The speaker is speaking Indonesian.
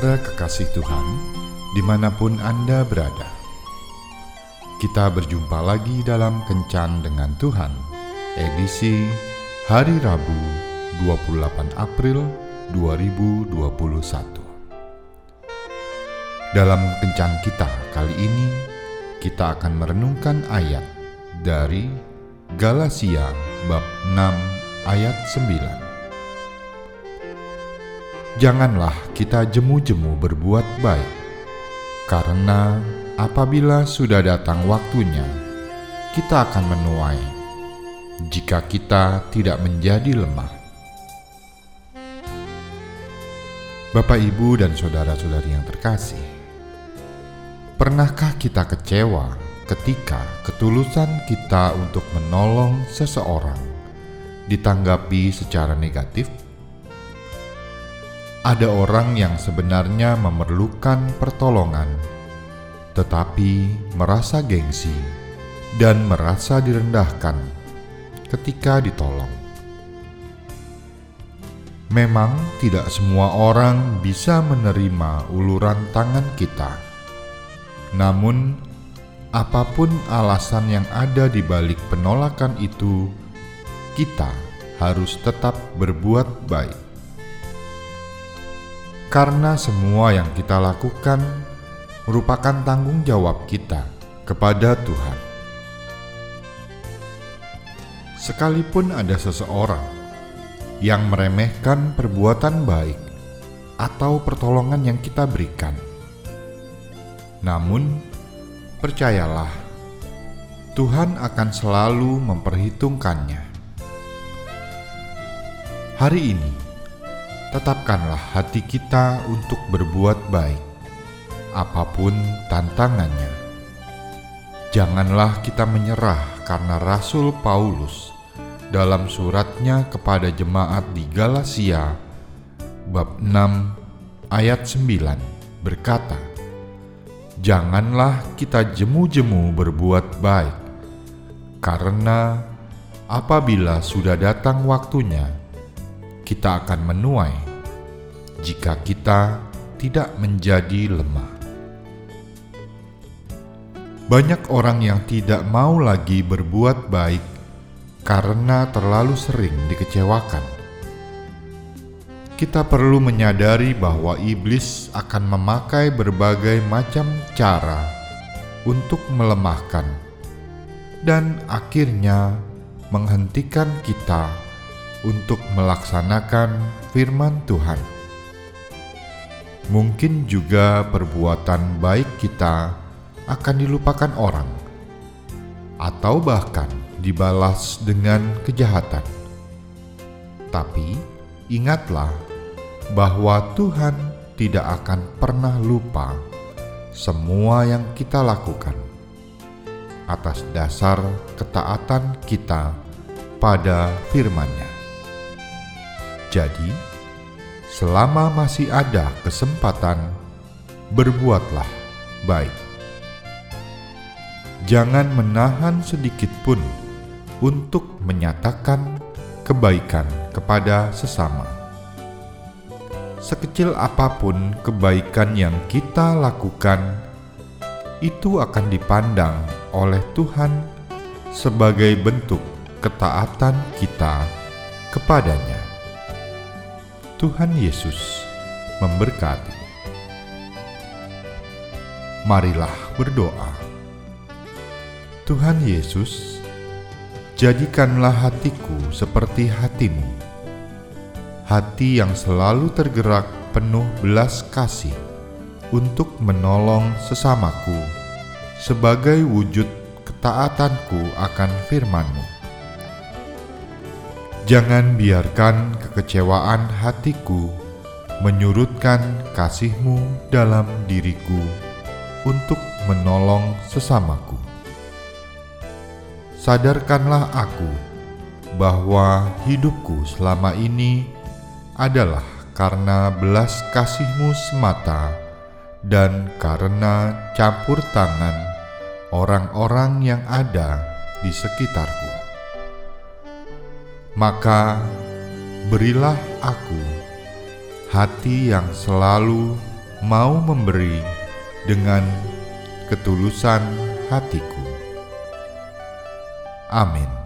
Saudara kekasih Tuhan, di mana pun Anda berada, kita berjumpa lagi dalam Kencan dengan Tuhan, edisi hari Rabu 28 April 2021. Dalam Kencan kita kali ini, kita akan merenungkan ayat dari Galatia bab 6 ayat 9 janganlah kita jemu-jemu berbuat baik, karena apabila sudah datang waktunya, kita akan menuai jika kita tidak menjadi lemah. Bapak, ibu, dan saudara-saudari yang terkasih, pernahkah kita kecewa ketika ketulusan kita untuk menolong seseorang ditanggapi secara negatif? Ada orang yang sebenarnya memerlukan pertolongan, tetapi merasa gengsi dan merasa direndahkan ketika ditolong. Memang tidak semua orang bisa menerima uluran tangan kita. Namun, apa pun alasan yang ada di balik penolakan itu, kita harus tetap berbuat baik karena semua yang kita lakukan merupakan tanggung jawab kita kepada Tuhan. Sekalipun ada seseorang yang meremehkan perbuatan baik atau pertolongan yang kita berikan, namun percayalah, Tuhan akan selalu memperhitungkannya. Hari ini, tetapkanlah hati kita untuk berbuat baik, apa pun tantangannya. Janganlah kita menyerah karena Rasul Paulus dalam suratnya kepada jemaat di Galatia bab 6 ayat 9 berkata, Janganlah kita jemu-jemu berbuat baik, karena apabila sudah datang waktunya, kita akan menuai jika kita tidak menjadi lemah. Banyak orang yang tidak mau lagi berbuat baik karena terlalu sering dikecewakan. Kita perlu menyadari bahwa iblis akan memakai berbagai macam cara untuk melemahkan dan akhirnya menghentikan kita untuk melaksanakan firman Tuhan. Mungkin juga perbuatan baik kita akan dilupakan orang, atau bahkan dibalas dengan kejahatan. Tapi ingatlah bahwa Tuhan tidak akan pernah lupa semua yang kita lakukan atas dasar ketaatan kita pada firman-Nya. Jadi, selama masih ada kesempatan, berbuatlah baik. Jangan menahan sedikit pun untuk menyatakan kebaikan kepada sesama. Sekecil apa pun kebaikan yang kita lakukan, itu akan dipandang oleh Tuhan sebagai bentuk ketaatan kita kepadanya. Tuhan Yesus memberkati. Marilah berdoa. Tuhan Yesus, jadikanlah hatiku seperti hatimu, hati yang selalu tergerak penuh belas kasih untuk menolong sesamaku sebagai wujud ketaatanku akan firman-Mu Jangan biarkan kekecewaan hatiku menyurutkan kasihmu dalam diriku untuk menolong sesamaku. Sadarkanlah aku bahwa hidupku selama ini adalah karena belas kasihmu semata dan karena campur tangan orang-orang yang ada di sekitarku maka berilah aku hati yang selalu mau memberi dengan ketulusan hatiku. Amin.